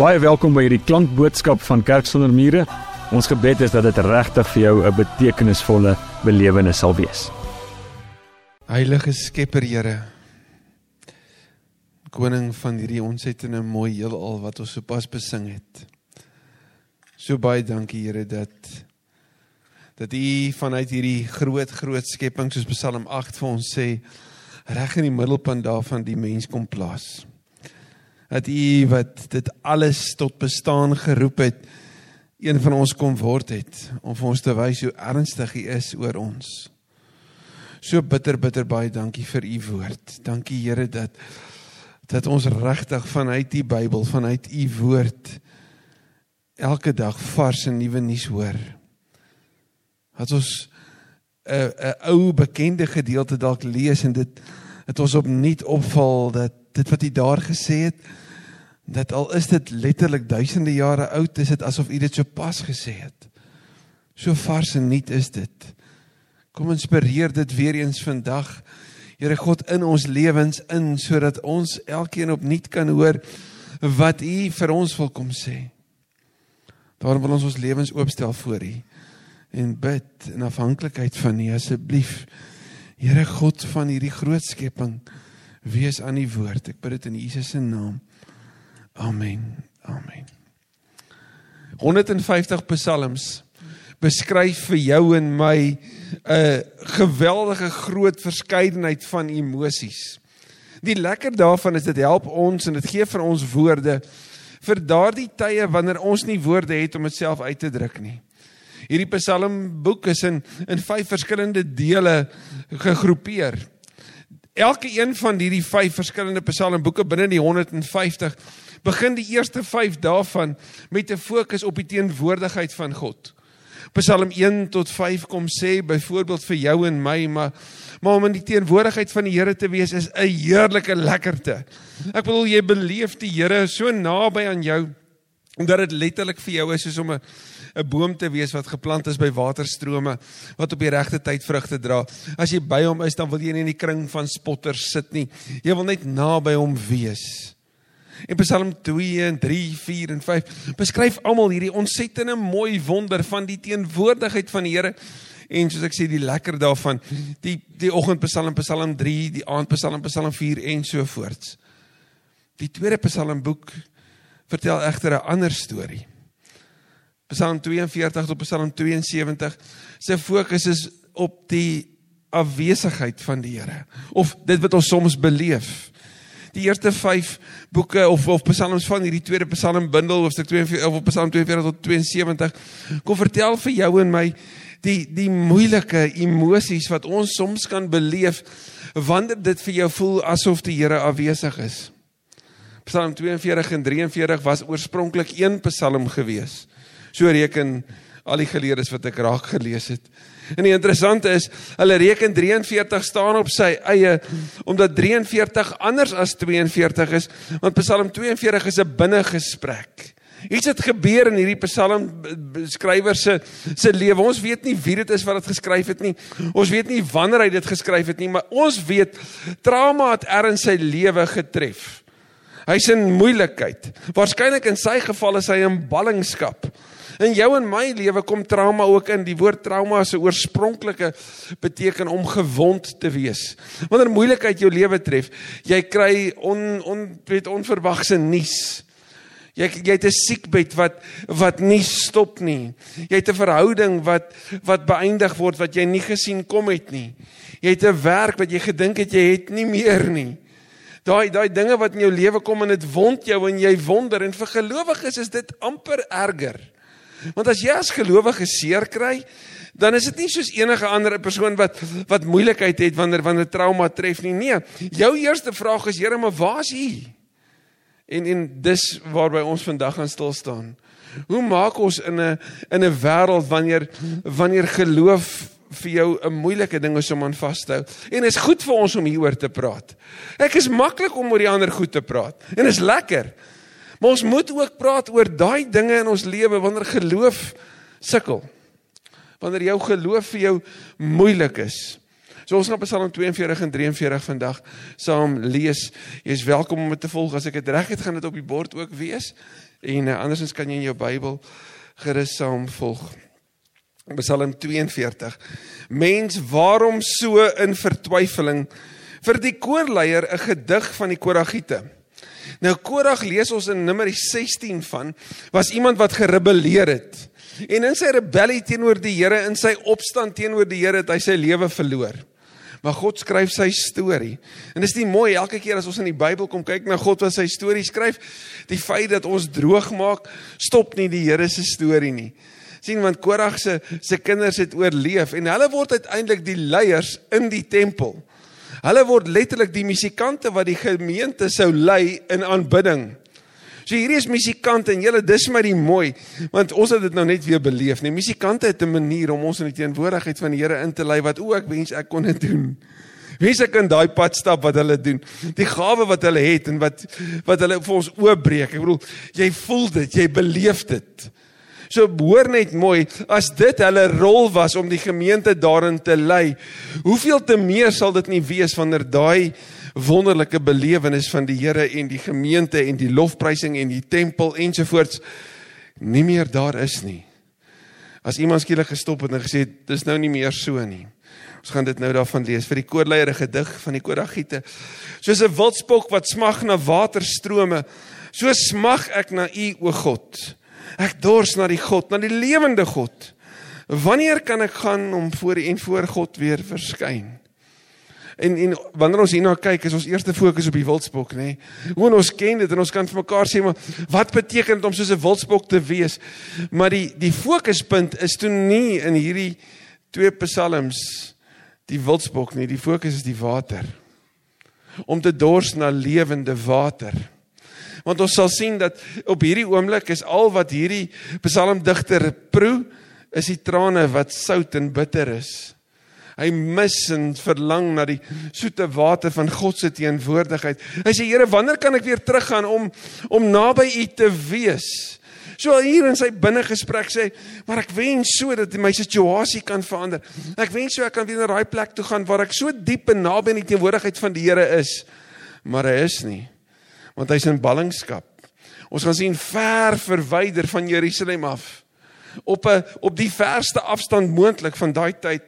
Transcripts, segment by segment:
Baie welkom by hierdie klankboodskap van Kerk sonder mure. Ons gebed is dat dit regtig vir jou 'n betekenisvolle belewenis sal wees. Heilige Skepper Here. Koning van hierdie ontsettende mooi heelal wat ons sopas besing het. So baie dankie Here dat dat U vanuit hierdie groot groot skepping soos Psalm 8 vir ons sê reg in die middelpunt daarvan die mens kom plaas dat u wat dit alles tot bestaan geroep het een van ons kom word het om vir ons te wys hoe ernstig u is oor ons. So bitter bitter baie dankie vir u woord. Dankie Here dat dat ons regtig vanuit die Bybel, vanuit u woord elke dag vars en nuwe nuus hoor. Dat ons 'n 'n ou bekende gedeelte dalk lees en dit dit ons opnuut opval dat dit wat hy daar gesê het dat al is dit letterlik duisende jare oud is dit asof u dit so pas gesê het. So vars en nuut is dit. Kom inspireer dit weer eens vandag. Here God in ons lewens in sodat ons elkeen opnuut kan hoor wat u vir ons wil kom sê. Daarom wil ons ons lewens oopstel voor u en bid in afhanklikheid van u asseblief Here God van hierdie groot skepping wees aan die woord. Ek bid dit in Jesus se naam. Amen. Amen. 150 psalms beskryf vir jou en my 'n geweldige groot verskeidenheid van emosies. Die lekker daarvan is dit help ons en dit gee vir ons woorde vir daardie tye wanneer ons nie woorde het om dit self uit te druk nie. Hierdie psalmboek is in in vyf verskillende dele gegroepeer. Elke een van hierdie vyf verskillende psalmboeke binne die 150 begin die eerste 5 daarvan met 'n fokus op die teenwoordigheid van God. Psalm 1 tot 5 kom sê byvoorbeeld vir jou en my, maar maar om in die teenwoordigheid van die Here te wees is 'n heerlike lekkerte. Ek bedoel jy beleef die Here so naby aan jou omdat dit letterlik vir jou is soos om 'n 'n boom te wees wat geplant is by waterstrome wat op die regte tyd vrugte dra. As jy by hom is, dan wil jy nie in die kring van spotters sit nie. Jy wil net naby hom wees. In Psalm 2 en 3, 4 en 5 beskryf almal hierdie ontsettende mooi wonder van die teenwoordigheid van die Here en soos ek sê die lekker daarvan die die oggendpsalm Psalm 3, die aandpsalm Psalm 4 en so voorts. Die tweede Psalmboek vertel egter 'n ander storie. Psalm 42 tot Psalm 72 se fokus is op die afwesigheid van die Here of dit wat ons soms beleef. Die eerste 5 boeke of of psalms van hierdie tweede psalmbundel hoofstuk 42 of Psalm 42 tot 72 kom vertel vir jou en my die die moeilike emosies wat ons soms kan beleef wanneer dit vir jou voel asof die Here afwesig is. Psalm 42 en 43 was oorspronklik een psalm geweest. So reken al die geleerdes wat ek raak gelees het. En die interessante is, hulle reken 43 staan op sy eie omdat 43 anders as 42 is, want Psalm 42 is 'n binnegesprek. Iets het gebeur in hierdie Psalm skrywer se se lewe. Ons weet nie wie dit is wat dit geskryf het nie. Ons weet nie wanneer hy dit geskryf het nie, maar ons weet trauma het erns sy lewe getref. Hy's in moeilikheid. Waarskynlik in sy geval is hy in ballingskap. In jou en my lewe kom trauma ook in. Die woord trauma se oorspronklike beteken om gewond te wees. Wanneer moeilikheid jou lewe tref, jy kry on on weet onverwagse nuus. Jy jy het 'n siekbed wat wat nie stop nie. Jy het 'n verhouding wat wat beëindig word wat jy nie gesien kom het nie. Jy het 'n werk wat jy gedink het jy het nie meer nie. Daai daai dinge wat in jou lewe kom en dit wond jou en jy wonder en vir gelowiges is dit amper erger. Want as jy as gelowige seer kry, dan is dit nie soos enige ander persoon wat wat moeilikheid het wanneer wanneer trauma tref nie. Nee, jou eerste vraag is Here, maar waar is U? En en dis waarby ons vandag gaan stil staan. Hoe maak ons in 'n in 'n wêreld wanneer wanneer geloof vir jou 'n moeilike ding is om aan vas te hou. En is goed vir ons om hieroor te praat. Ek is maklik om oor die ander goed te praat. En is lekker. Maar ons moet ook praat oor daai dinge in ons lewe wanneer geloof sukkel. Wanneer jou geloof vir jou moeilik is. So ons gaan Psalm 42 en 43 vandag saam lees. Jy is welkom om dit te volg. As ek dit reg het, gaan dit op die bord ook wees. En uh, andersins kan jy in jou Bybel gerus saam volg. Psalm 42. Mens, waarom so in vertwyfeling vir die koorleier 'n gedig van die Koragiete? Nou Korag lees ons in Numeri 16 van was iemand wat gerebelleer het. En in sy rebellie teenoor die Here, in sy opstand teenoor die Here, het hy sy lewe verloor. Maar God skryf sy storie. En dis nie mooi elke keer as ons in die Bybel kom kyk na God wat sy storie skryf, die feit dat ons droog maak, stop nie die Here se storie nie. sien want Korag se se kinders het oorleef en hulle word uiteindelik die leiers in die tempel. Hulle word letterlik die musikante wat die gemeente sou lei in aanbidding. So hierdie is musikante en julle dis maar die mooi want ons het dit nou net weer beleef. Nee, musikante het 'n manier om ons in die teenwoordigheid van die Here in te lei wat o, ek wens ek kon dit doen. Wens ek kan daai pad stap wat hulle doen. Die gawe wat hulle het en wat wat hulle vir ons oopbreek. Ek bedoel, jy voel dit, jy beleef dit. So hoor net mooi, as dit hulle rol was om die gemeente daarin te lei, hoeveel te meer sal dit nie wees wanneer daai wonderlike belewenis van die Here en die gemeente en die lofprysing en die tempel ensovoorts nie meer daar is nie. As iemand skielik gestop het en gesê dis nou nie meer so nie. Ons gaan dit nou daarvan lees vir die koorleier gedig van die Koragiete. Soos 'n wildspok wat smag na waterstrome, so smag ek na U o God. Ek dors na die God, na die lewende God. Wanneer kan ek gaan om voor en voor God weer verskyn? En en wanneer ons hierna kyk, is ons eerste fokus op die wildspok, nê. Nee. Hoe ons ken dit en ons kan vir mekaar sê maar wat beteken dit om soos 'n wildspok te wees? Maar die die fokuspunt is toe nie in hierdie twee psalms die wildspok nie, die fokus is die water. Om te dors na lewende water. Want ons sal sien dat op hierdie oomblik is al wat hierdie psalmdigter proe is die trane wat sout en bitter is. Hy mis en verlang na die soete water van God se teenwoordigheid. Hy sê Here, wanneer kan ek weer teruggaan om om naby U te wees? So hier in sy binnegesprek sê, maar ek wens so dat my situasie kan verander. Ek wens so ek kan weer na daai plek toe gaan waar ek so diep en naby in die teenwoordigheid van die Here is. Maar hy is nie. Want hy's in ballingskap. Ons gaan sien ver verwyder van Jerusalem af. Op 'n op die verste afstand moontlik van daai tyd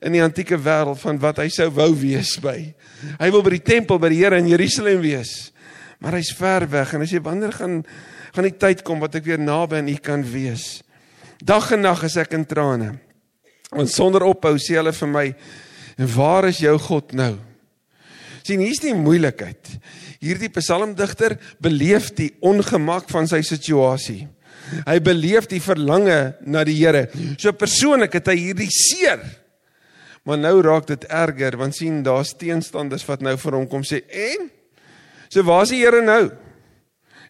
in die antieke wêreld van wat hy sou wou wees by. Hy wil by die tempel by die Here in Jerusalem wees. Maar hy's ver weg en hy sê wanneer gaan gaan die tyd kom wat ek weer naby aan U kan wees? Dag en nag is ek in trane. Want sonder ophou sê hulle vir my, "En waar is jou God nou?" Sien hier's die moeilikheid. Hierdie psalmdigter beleef die ongemak van sy situasie. Hy beleef die verlange na die Here. So persoonlik het hy hierdie seer Maar nou raak dit erger want sien daar's teenstanders wat nou vir hom kom sê en so waar's die Here nou?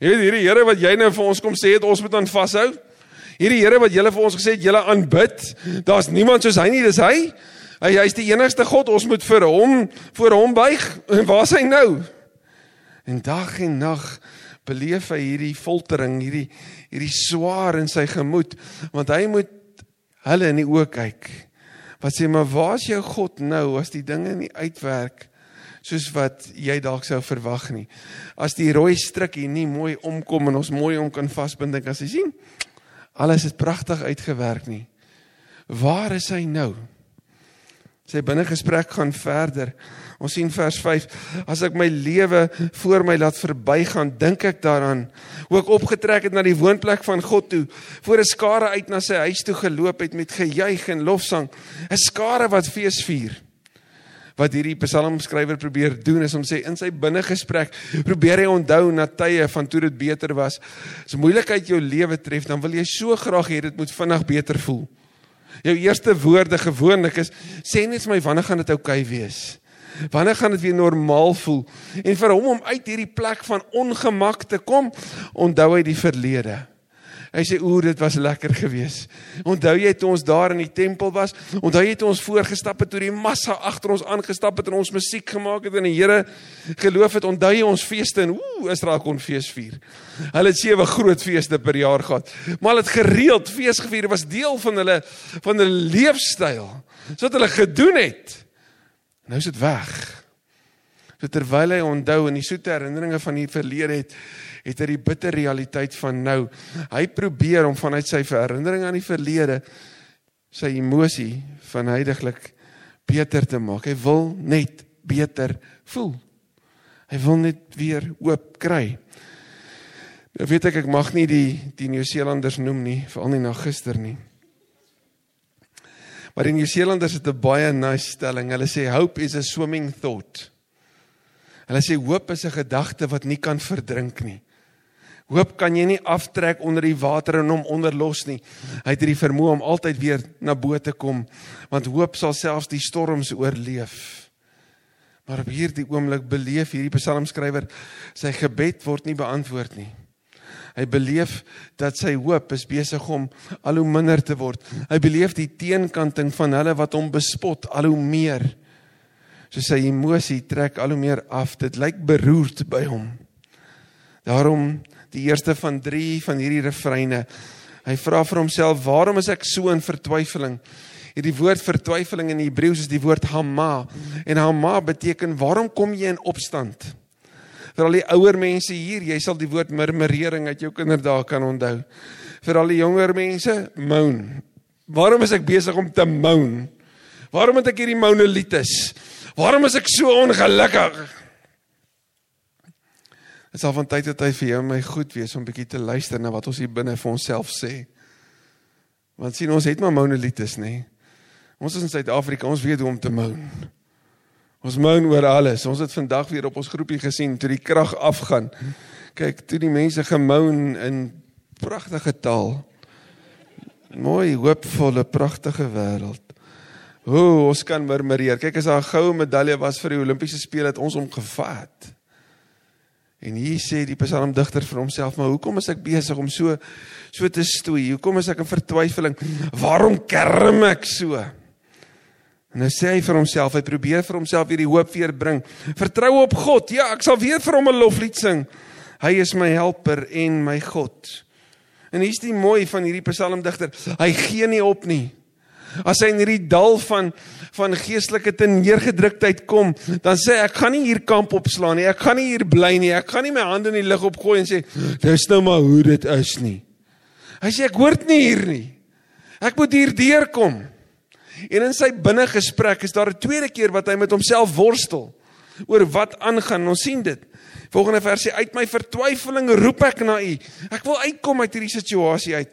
Jy weet hierdie Here wat jy nou vir ons kom sê het ons moet aan vashou. Hierdie Here wat julle vir ons gesê het julle aanbid. Daar's niemand soos hy nie, dis hy. Hy hy's die enigste God. Ons moet vir hom voor hom buig. En waar's hy nou? En dag en nag beleef hy hierdie foltering, hierdie hierdie swaar in sy gemoed want hy moet hulle in die oë kyk wat sê maar waar's jou God nou as die dinge nie uitwerk soos wat jy dalk sou verwag nie. As die rooi stryk hier nie mooi omkom en ons mooi om kan vasbind en jy sien alles het pragtig uitgewerk nie. Waar is hy nou? Sy binnegesprek gaan verder. Ons sien vers 5: As ek my lewe voor my laat verbygaan, dink ek daaraan hoe ek opgetrek het na die woonplek van God toe, voor 'n skare uit na sy huis toe geloop het met gejuig en lofsang, 'n skare wat fees vier. Wat hierdie psalmskrywer probeer doen is om sê in sy binnegesprek probeer hy onthou na tye van toe dit beter was. As moeilikheid jou lewe tref, dan wil jy so graag hê dit moet vinnig beter voel. Jou eerste woorde gewoonlik is sê net vir my wanneer gaan dit oukei okay wees? Wanneer gaan dit weer normaal voel? En vir hom om uit hierdie plek van ongemak te kom, onthou hy die verlede. Hy sê oor dit was lekker geweest. Onthou jy toe ons daar in die tempel was? Onthou jy toe ons voorgestap het toe die massa agter ons aangestap het en ons musiek gemaak het en die Here geloof het? Onthou jy ons feeste en ooh Israel kon fees vier. Hulle het sewe groot feeste per jaar gehad. Maar hulle het gereeld fees gevier. Dit was deel van hulle van hulle leefstyl. So wat hulle gedoen het. Nou is dit weg. So terwyl hy onthou en die soete herinneringe van die verlede het, het hy die bitter realiteit van nou. Hy probeer om vanuit sy herinnering aan die verlede sy emosie van heidaglik beter te maak. Hy wil net beter voel. Hy wil net weer hoop kry. Nou weet ek ek mag nie die die Nieu-Seelanders noem nie, veral nie na gister nie. Maar die Nieu-Seelanders het 'n baie nice stelling. Hulle sê hope is a swimming thought. Hulle sê hoop is 'n gedagte wat nie kan verdrink nie. Hoop kan jy nie aftrek onder die water en hom onderlos nie. Hy het die vermoë om altyd weer na bo te kom, want hoop sal selfs die storms oorleef. Maar op hierdie oomblik beleef hierdie psalmskrywer sy gebed word nie beantwoord nie. Hy beleef dat sy hoop is besig om al hoe minder te word. Hy beleef die teenkanting van hulle wat hom bespot al hoe meer. So sy emosie trek al hoe meer af. Dit lyk beroerd by hom. Daarom die eerste van 3 van hierdie refreine. Hy vra vir homself, "Waarom is ek so in vertwyfeling?" Hierdie woord vertwyfeling in Hebreëus is die woord hama en hama beteken waarom kom jy in opstand? vir al die ouer mense hier, jy sal die woord murmurering uit jou kinderdae kan onthou. Vir al die jonger mense, moan. Waarom is ek besig om te moan? Waarom het ek hierdie monolitis? Waarom is ek so ongelukkig? Dit sal van tyd tot tyd vir jou en my goed wees om bietjie te luister na wat ons hier binne vir onsself sê. Want sien ons het maar monolitis, nê? Ons is in Suid-Afrika, ons weet hoe om te moan. Ons moan oor alles. Ons het vandag weer op ons groepie gesien toe die krag afgaan. Kyk, toe die mense gemoan in pragtige taal. Mooi, hoopvolle, pragtige wêreld. O, ons kan murmureer. Kyk, as daar 'n goue medalje was vir die Olimpiese spele het ons hom gevat. En hier sê die psalmdigter vir homself, maar hoekom is ek besig om so so te stoei? Hoekom is ek in vertwyfeling? Waarom kerm ek so? En nou sê hy vir homself, hy probeer vir homself hierdie hoop weer bring. Vertrou op God. Ja, ek sal weer vir hom 'n loflied sing. Hy is my helper en my God. En hier's die mooi van hierdie psalmdigter. Hy gee nie op nie. As hy in hierdie dal van van geestelike teneergedruktheid kom, dan sê ek gaan nie hier kamp opslaan nie. Ek gaan nie hier bly nie. Ek gaan nie my hande in die lug opgooi en sê dis nou maar hoe dit is nie. Hy sê ek hoort nie hier nie. Ek moet hier deurkom. En in sy binnegesprek is daar 'n tweede keer wat hy met homself worstel oor wat aangaan. Ons sien dit. Volgende versie uit my vertwyfeling roep ek na U. Ek wil uitkom uit hierdie situasie uit.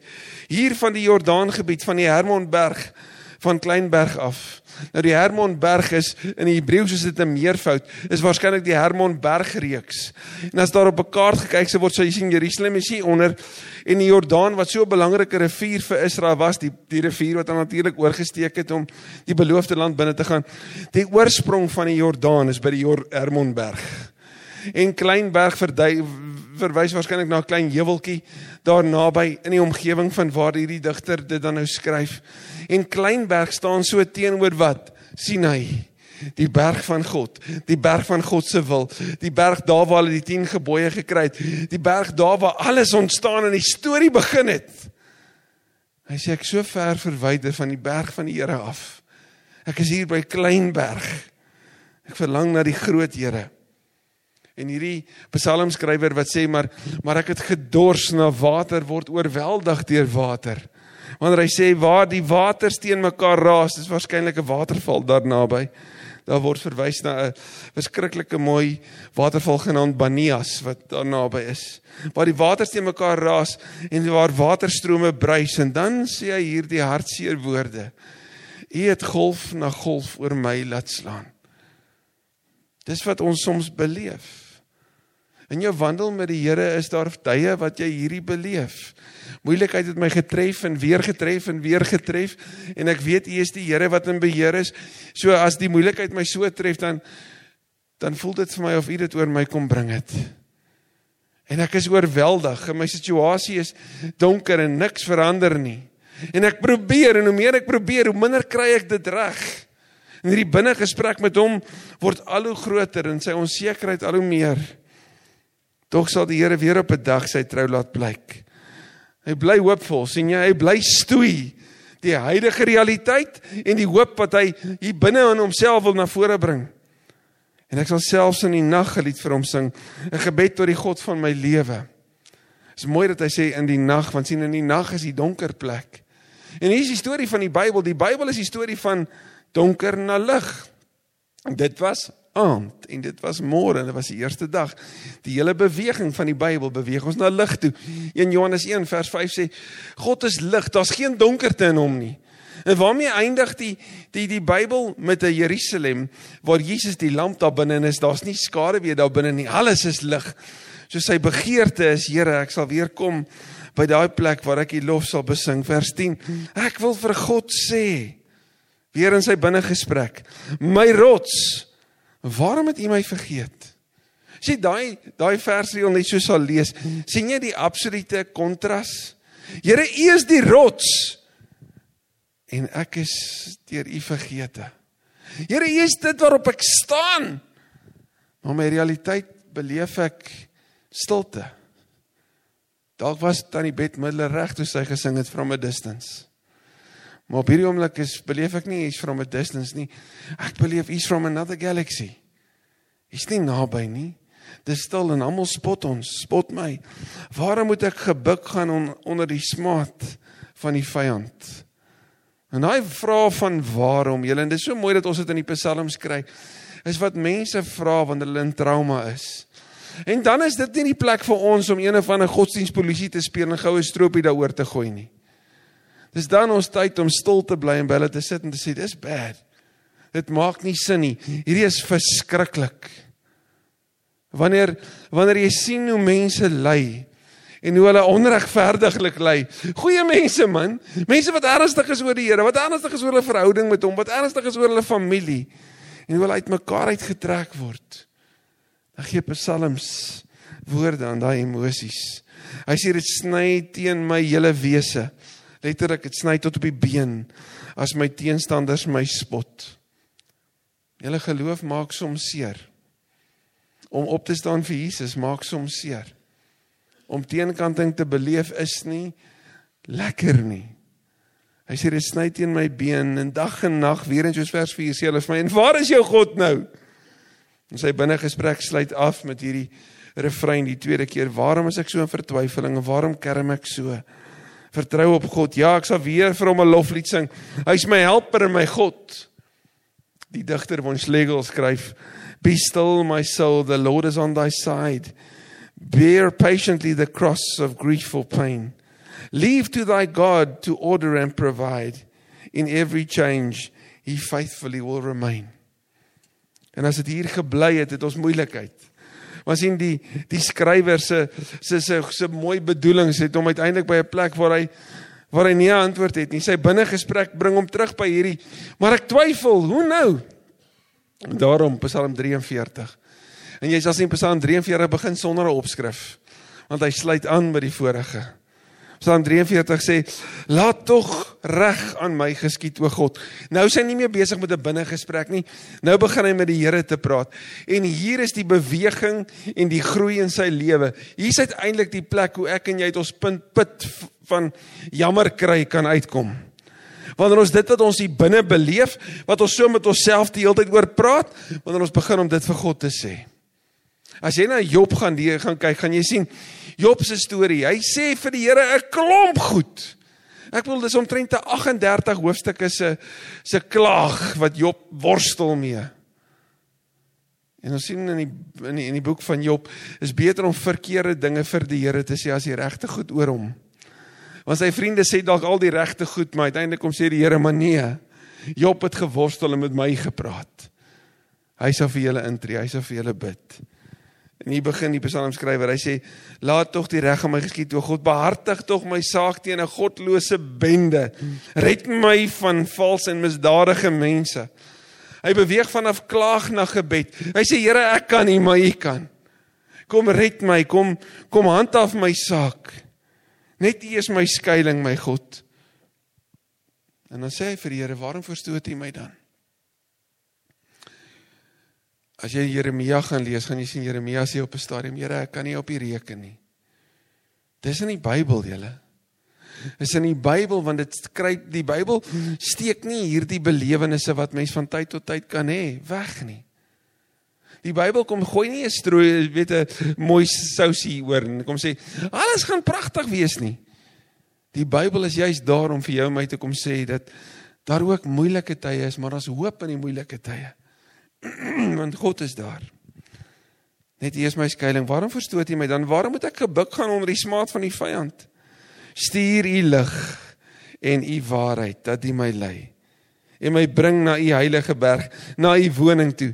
Hier van die Jordaangebied van die Hermonberg van Kleinberg af. Nou die Hermonberg is in die Hebreëus is dit 'n meervoud. Is waarskynlik die Hermonbergreeks. En as daar op 'n kaart gekyk se word, sal jy sien Jerusalem is hier onder en die Jordaan wat so 'n belangrike rivier vir Israel was, die die rivier wat natuurlik oorgesteek het om die beloofde land binne te gaan. Die oorsprong van die Jordaan is by die Hermonberg. En Kleinberg verdui verwys waarskynlik na 'n klein heuweltjie daar naby in die omgewing van waar hierdie digter dit dan nou skryf. En Kleinberg staan so teenoor wat? Sinai. Die berg van God, die berg van God se wil, die berg daar waar hulle die 10 gebooie gekry het, die berg daar waar alles ontstaan en die storie begin het. Hy sê ek so ver verwyder van die berg van die Here af. Ek is hier by Kleinberg. Ek verlang na die groot Here. En hierdie psalmskrywer wat sê maar maar ek het gedors na water word oorweldig deur water. Wanneer hy sê waar die waters teen mekaar raas, is waarskynlik 'n waterval daar naby. Daar word verwys na 'n verskriklike mooi waterval genaamd Banias wat daar naby is. Waar die waters teen mekaar raas en waar waterstrome bruis en dan sê hy hierdie hartseer woorde. U het golf na golf oor my laat slaan. Dis wat ons soms beleef. In jou wandel met die Here is daar tye wat jy hierdie beleef. Moeilikheid het my getref en weer getref en weer getref en ek weet U is die Here wat in beheer is. So as die moeilikheid my so tref dan dan voel dit vir my of U dit oor my kom bring het. En ek is oorweldig en my situasie is donker en niks verander nie. En ek probeer en hoe meer ek probeer, hoe minder kry ek dit reg. En hierdie binnegesprek met hom word al hoe groter en sy onsekerheid al hoe meer. Tog sal die Here weer op 'n dag sy trou laat blyk. Hy bly hoopvol, sien jy? Hy bly stoei Die huidige realiteit en die hoop wat hy hier binne in homself wil na vore bring. En ek sal selfs in die nag 'n lied vir hom sing, 'n gebed tot die God van my lewe. Dit is mooi dat hy sê in die nag, want sien in die nag is die donker plek. En hier is die storie van die Bybel. Die Bybel is die storie van donker na lig. Dit was aand en dit was môre en dit was die eerste dag. Die hele beweging van die Bybel beweeg ons na lig toe. 1 Johannes 1 vers 5 sê God is lig, daar's geen donkerte in hom nie. En waarmee eindig die die die Bybel met 'n Jerusalem waar Jesus die lamp daar binne is, daar's nie skare weer daar binne nie. Alles is lig. So sy begeerte is Here, ek sal weer kom by daai plek waar ek die lof sal besing vers 10. Ek wil vir God sê weer in sy binnegesprek, my rots Waarom het U my vergeet? Sien daai daai vers wat ons net so sal lees, sien jy die absolute kontras? Here, U is die rots en ek is deur U vergeete. Here, U is dit waarop ek staan. Maar my realiteit beleef ek stilte. Dalk was tannie Bet middel reg toe sy gesing het from a distance. Maar op hierdie oomblik is beleef ek nie he's from a distance nie. Ek beleef he's from another galaxy. He's nie naby nie. Dis stil en almal spot ons, spot my. Waarom moet ek gebuk gaan on, onder die smaad van die vyand? En daai vraag van waarom, julle en dit is so mooi dat ons dit in die psalms kry, is wat mense vra wanneer hulle in trauma is. En dan is dit nie die plek vir ons om een of ander godsdienstpolisie te speel en goue stroopie daaroor te gooi nie. Dis dan ons tyd om stil te bly en by hulle te sit en te sê dis bad. Dit maak nie sin nie. Hierdie is verskriklik. Wanneer wanneer jy sien hoe mense ly en hoe hulle onregverdiglik ly. Goeie mense man, mense wat ernstig is oor die Here, wat ernstig is oor hulle verhouding met hom, wat ernstig is oor hulle familie en hoe hulle uitmekaar uitgetrek word. Dan gee Psalms woorde aan daai emosies. Hy sê dit sny teen my hele wese letterlik dit sny tot op die been as my teenstanders my spot. Julle geloof maak soms seer. Om op te staan vir Jesus maak soms seer. Om teenkanting te beleef is nie lekker nie. Hy sê dit sny teen my been en dag en nag weer in soos vers 4 sê hulle vir my en waar is jou God nou? En sy binnegesprek sluit af met hierdie refrein die tweede keer. Waarom is ek so in vertwyfeling en waarom kerm ek so? Vertrou op God. Ja, ek sal weer vir hom 'n loflied sing. Hy's my helper en my God. Die digter von Schlegel skryf: Be still my soul, the Lord is on thy side. Bear patiently the cross of grieful pain. Leave to thy God to order and provide. In every change he faithfully will remain. En as dit hier gebly het, het ons moeilikheid. Maar sien die die skrywer se se se se mooi bedoelings het hom uiteindelik by 'n plek waar hy waar hy nie 'n antwoord het nie. Sy binnegesprek bring hom terug by hierdie maar ek twyfel, hoe nou? Daarom Psalm 43. En jy sal sien Psalm 43 begin sonder 'n opskrif want hy sluit aan by die vorige. Psalm 43 sê: "Laat tog reg aan my geskied o God." Nou is hy nie meer besig met 'n binnegesprek nie. Nou begin hy met die Here te praat. En hier is die beweging en die groei in sy lewe. Hier is uiteindelik die plek hoe ek en jy uit ons punt put van jammer kry kan uitkom. Wanneer ons dit wat ons hier binne beleef, wat ons so met onsself die hele tyd oor praat, wanneer ons begin om dit vir God te sê. As jy na Job gaan die gaan kyk, gaan jy sien Job se storie. Hy sê vir die Here 'n klomp goed. Ek wil dis omtrent 'n 38 hoofstukke se se klaag wat Job worstel mee. En ons sien in die in die in die boek van Job is beter om verkeerde dinge vir die Here te sê as die regte goed oor hom. Want sy vriende sê dalk al die regte goed, maar uiteindelik kom sê die Here maar nee. Job het geworstel en met my gepraat. Hy sal vir julle intree, hy sal vir julle bid. En hier begin die psalmskrywer. Hy sê: "Laat tog die reg aan my geskied, o God, behartig tog my saak teen 'n godlose bende. Red my van vals en misdadige mense." Hy beweeg vanaf klaag na gebed. Hy sê: "Here, ek kan nie, maar U kan. Kom red my, kom kom handhaaf my saak. Net U is my skuilings, my God." En dan sê hy vir die Here: "Waarom verstoot U my dan?" As jy Jeremia gaan lees, gaan jy sien Jeremia sê op 'n stadium, Here, ek kan nie op U reken nie. Dis in die Bybel, julle. is in die Bybel want dit skryf die Bybel steek nie hierdie belewennisse wat mens van tyd tot tyd kan hê weg nie. Die Bybel kom gooi nie 'n strooi, weet 'n mooi sousie oor en kom sê alles gaan pragtig wees nie. Die Bybel is juist daar om vir jou en my te kom sê dat daar ook moeilike tye is, maar daar's hoop in die moeilike tye. Want God is daar. Net hier is my skuilings. Waarom verstoot jy my dan? Waarom moet ek gebuk gaan onder die smaad van die vyand? Stuur u lig en u waarheid dat u my lei en my bring na u heilige berg, na u woning toe.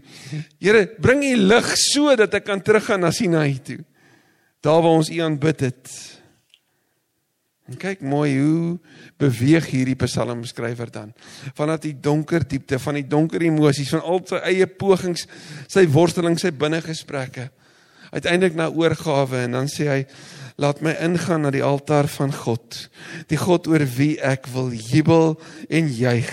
Here, bring u lig sodat ek kan teruggaan na Sinai toe. Daar waar ons u aanbid het. En kyk mooi hoe beweeg hierdie psalmskrywer dan. Vanaf die donker diepte, van die donker emosies, van al sy eie pogings, sy worsteling, sy binnegesprekke, uiteindelik na oorgawe en dan sê hy laat my ingaan na die altaar van God, die God oor wie ek wil jubel en juig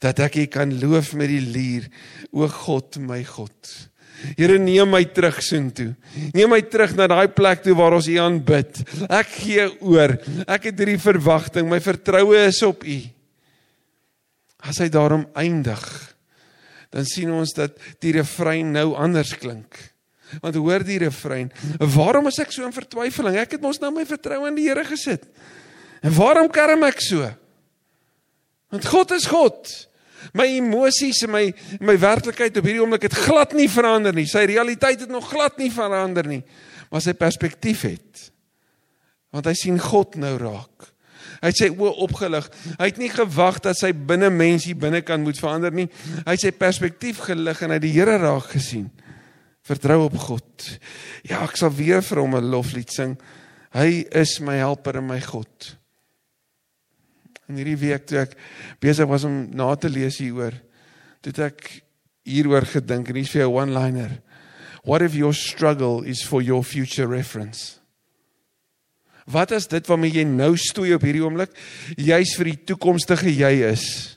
dat ek U kan loof met die lier, o God, my God. Here neem my terug soontoe. Neem my terug na daai plek toe waar ons U aanbid. Ek gee oor. Ek het hierdie verwagting. My vertroue is op U. As hy daarom eindig, dan sien ons dat die refrein nou anders klink. Want hoor die refrein, waarom is ek so in vertwyfeling? Ek het mos nou my vertroue in die Here gesit. En waarom kerm ek so? Want God is God. My emosies en my my werklikheid op hierdie oomblik het glad nie verander nie. Sy realiteit het nog glad nie verander nie. Maar sy perspektief het. Want hy sien God nou raak. Hy sê o opgelig. Hy het nie gewag dat sy binne mens hier binne kan moet verander nie. Hy het sy perspektief gelig en hy die Here raak gesien. Vertrou op God. Ja, ek sal weer vir hom 'n loflied sing. Hy is my helper en my God in hierdie week toe ek besig was om na te lees hieroor, toe ek hieroor gedink en hier's vir 'n one-liner. What if your struggle is for your future reference? Wat is dit waarmee jy nou stoei op hierdie oomblik? Jy's vir die toekomstige jy is.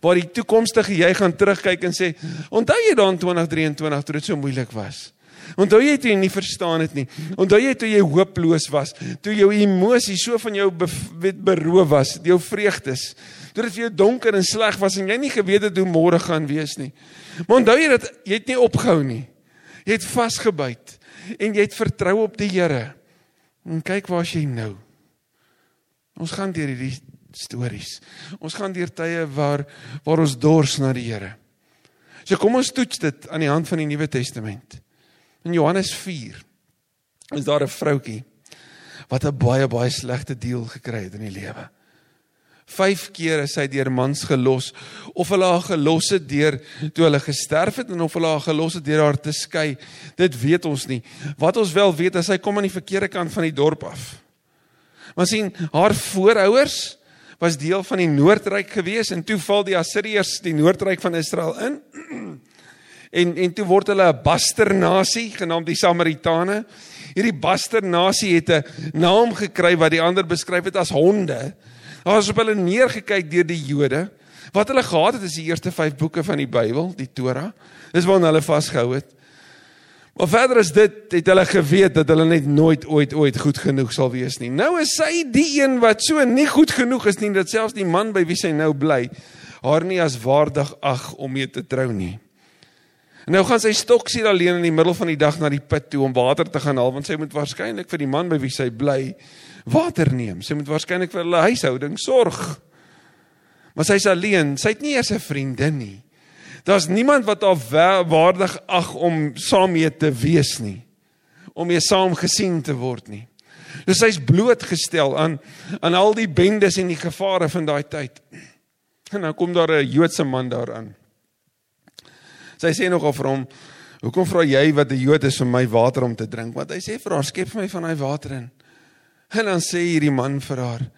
Waar die toekomstige jy gaan terugkyk en sê, "Onthou jy dan 2023 toe dit so moeilik was?" Onthou jy toe jy nie verstaan het nie. Onthou jy toe jy hooploos was, toe jou emosies so van jou beroof was, jou vreugdes. Toe dit vir jou donker en sleg was en jy nie geweet het hoe môre gaan wees nie. Maar onthou jy dat jy het nie opgehou nie. Jy het vasgebyt en jy het vertrou op die Here. En kyk waar jy nou. Ons gaan deur hierdie stories. Ons gaan deur tye waar waar ons dors na die Here. So kom ons toets dit aan die hand van die Nuwe Testament. In Johannes 4 is daar 'n vroutkie wat 'n baie baie slegte deel gekry het in die lewe. 5 keer is sy deur mans gelos of hulle haar gelos het deur toe hulle gesterf het en of hulle haar gelos het deur haar te skei. Dit weet ons nie. Wat ons wel weet is sy kom aan die verkeerde kant van die dorp af. Maar sien, haar voorouers was deel van die Noordryk gewees en toe val die Assiriërs die Noordryk van Israel in. En en toe word hulle 'n basternasie genaamd die Samaritane. Hierdie basternasie het 'n naam gekry wat die ander beskryf het as honde. Daar is op hulle neergekyk deur die Jode. Wat hulle gehad het is die eerste 5 boeke van die Bybel, die Torah. Dis waarna hulle vasgehou het. Maar verder is dit het hulle geweet dat hulle net nooit ooit ooit goed genoeg sal wees nie. Nou is sy die een wat so nie goed genoeg is nie dat selfs die man by wie sy nou bly haar nie as waardig ag om mee te trou nie. En nou gaan sy stoksiel alleen in die middel van die dag na die put toe om water te gaan haal want sy moet waarskynlik vir die man by wie sy bly water neem. Sy moet waarskynlik vir hulle huishouding sorg. Maar sy's alleen. Sy het nie eers 'n vriendin nie. Daar's niemand wat haar waardig ag om saam mee te wees nie. Om mee saam gesien te word nie. Dus sy's blootgestel aan aan al die bendes en die gevare van daai tyd. En nou kom daar 'n Joodse man daaraan. Sy sê nogal vir hom: "Hoekom vra jy wat 'n Jood is vir my water om te drink?" Want hy sê vir haar: "Skep vir my van daai water in." En dan sê hierdie man vir haar: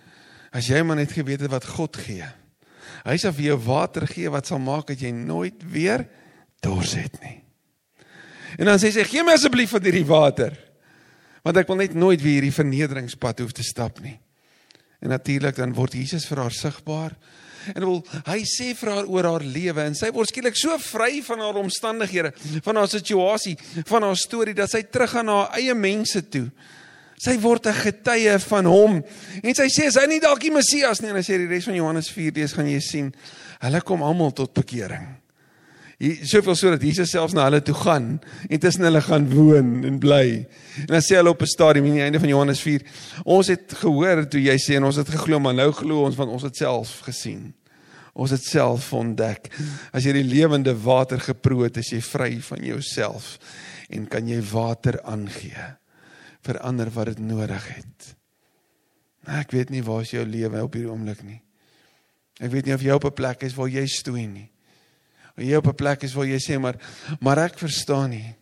"As jy maar net geweet het wat God gee. Hy sal vir jou water gee wat sal maak dat jy nooit weer dors het nie." En dan sê sy: "Gee my asseblief van hierdie water." Want ek wil net nooit weer hierdie vernederingspad hoef te stap nie. En natuurlik dan word Jesus vir haar sigbaar en wil hy sê vir haar oor haar lewe en sy word skielik so vry van haar omstandighede, van haar situasie, van haar storie dat sy teruggaan na haar eie mense toe. Sy word 'n getuie van hom. En sy sê as hy nie dalk die Messias nie, en hy sê die res van Johannes 4 lees gaan jy sien, hulle kom almal tot bekering. Soveel sodat Jesus selfs na hulle toe gaan en tussen hulle gaan woon en bly. En dan sê hulle op 'n stadium aan die einde van Johannes 4, ons het gehoor toe jy sê en ons het geglo, maar nou glo ons want ons het self gesien. Ons het self ontdek. As jy die lewende water geproe het, is jy vry van jouself en kan jy water aangee vir ander wat dit nodig het. Nou, ek weet nie waar is jou lewe op hierdie oomblik nie. Ek weet nie of jy op 'n plek is waar jy stoei nie. Of jy op 'n plek is waar jy sê maar maar ek verstaan nie.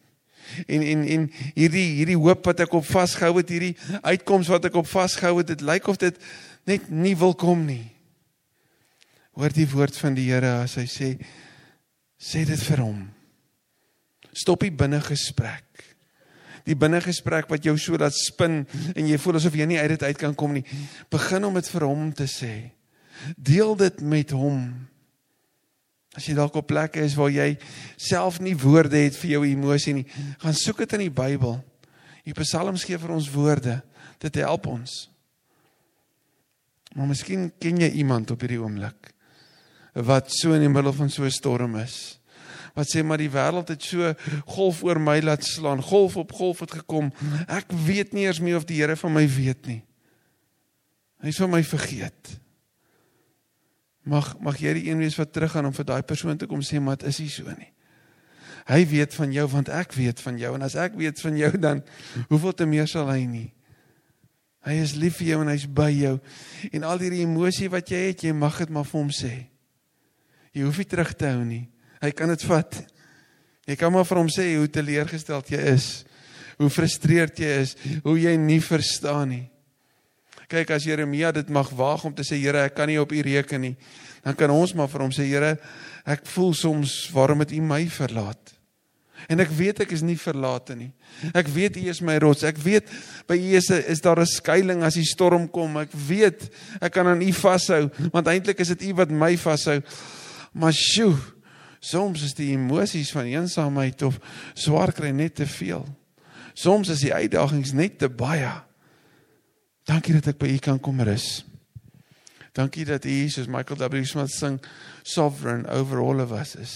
En en en hierdie hierdie hoop wat ek op vasgehou het, hierdie uitkoms wat ek op vasgehou het, dit lyk of dit net nie wil kom nie. Hoor die woord van die Here as hy sê sê dit vir hom. Stop die binne gesprek. Die binne gesprek wat jou so laat spin en jy voel asof jy nie uit dit uit kan kom nie. Begin om dit vir hom te sê. Deel dit met hom. As jy dalk op plekke is waar jy self nie woorde het vir jou emosie nie, gaan soek dit in die Bybel. Die Psalms gee vir ons woorde. Dit help ons. Maar miskien ken jy iemand op hierdie oomblik wat so in die middel van so 'n storm is. Wat sê maar die wêreld het so golf oor my laat slaan, golf op golf het gekom. Ek weet nie eers meer of die Here van my weet nie. Hy het van my vergeet. Mag mag jy die een wees wat teruggaan om vir daai persoon te kom sê maar dit is nie so nie. Hy weet van jou want ek weet van jou en as ek weet van jou dan hoeveel te meer sal hy nie. Hy is lief vir jou en hy's by jou. En al hierdie emosie wat jy het, jy mag dit maar vir hom sê. Jy hoef nie terug te hou nie. Hy kan dit vat. Jy kan maar vir hom sê hoe teleurgesteld jy is, hoe frustreerd jy is, hoe jy nie verstaan nie. Kyk as Jeremia dit mag waag om te sê Here, ek kan nie op U reken nie. Dan kan ons maar vir hom sê Here, ek voel soms waarom het U my verlaat? En ek weet ek is nie verlate nie. Ek weet U is my rots. Ek weet by U is is daar 'n skuilings as die storm kom. Ek weet ek kan aan U vashou want eintlik is dit U wat my vashou. Maar sjoe, soms is die emosies van eensaamheid of swaar kry net te veel. Soms is die uitdagings net te baie. Dankie dat ek by U kan kom rus. Dankie dat U soos Michael W. Smith sing sovereign over all of us is.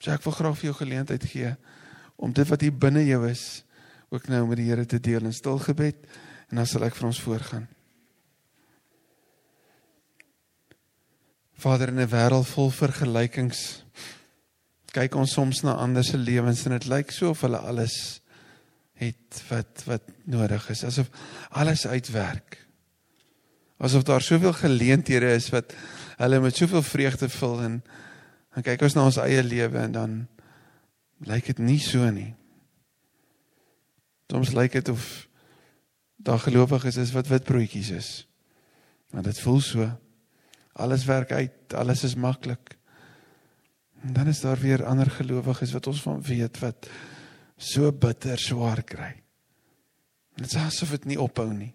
So ek wil graag vir jou geleentheid gee om dit wat hier binne jou is ook nou met die Here te deel in stil gebed en dan sal ek vir ons voorgaan. Vader in 'n wêreld vol vergelykings kyk ons soms na ander se lewens en dit lyk so of hulle alles het wat wat nodig is. Asof alles uitwerk. Asof daar soveel geleenthede is wat hulle met soveel vreugde vul en dan kyk ons na ons eie lewe en dan lyk dit nie so nie. Soms lyk dit of daar gelowiges is wat wit broodjies is. Maar dit voel so. Alles werk uit alles is maklik. En dan is daar weer ander gelowiges wat ons van weet wat so bitter swaar kry. Dit is asof dit nie ophou nie.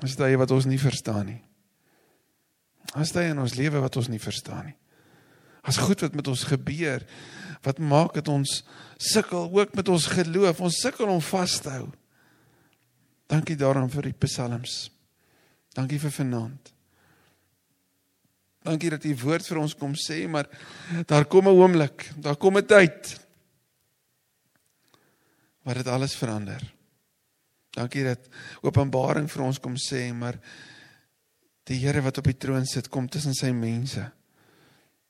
As dit wat ons nie verstaan nie. As dit in ons lewe wat ons nie verstaan nie. As goed wat met ons gebeur, wat maak dit ons sukkel ook met ons geloof, ons sukkel om vas te hou. Dankie daarom vir die psalms. Dankie vir vanaand. Dankie dat u woord vir ons kom sê, maar daar kom 'n oomblik, daar kom 'n tyd wat dit alles verander. Dankie dat Openbaring vir ons kom sê, maar die Here wat op die troon sit, kom tussen sy mense.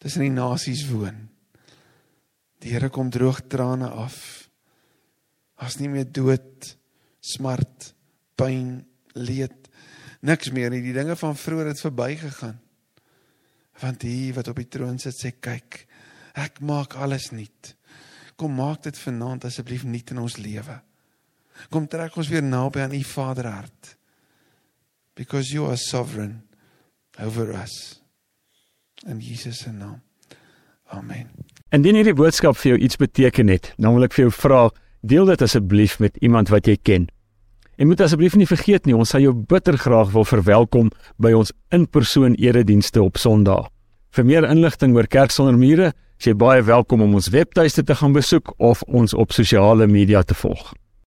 Tussen die nasies woon. Die Here kom droog trane af. As nie meer dood, smart, pyn, leed, niks meer nie. Die dinge van vroeër het verbygegaan. Want hy wat op die troon sit sê kyk, ek maak alles nuut. Kom maak dit vanaand asseblief nuut in ons lewe. Kom trek ons weer naby aan u Vaderhart. Because you are sovereign over us. In Jesus se naam. Amen. Indien hierdie boodskap vir jou iets beteken het, dan wil ek vir jou vra, deel dit asseblief met iemand wat jy ken. En moet asseblief nie vergeet nie, ons sal jou bitter graag wil verwelkom by ons in-persoon eredienste op Sondag. Vir meer inligting oor Kerk sonder mure, jy baie welkom om ons webtuiste te gaan besoek of ons op sosiale media te volg.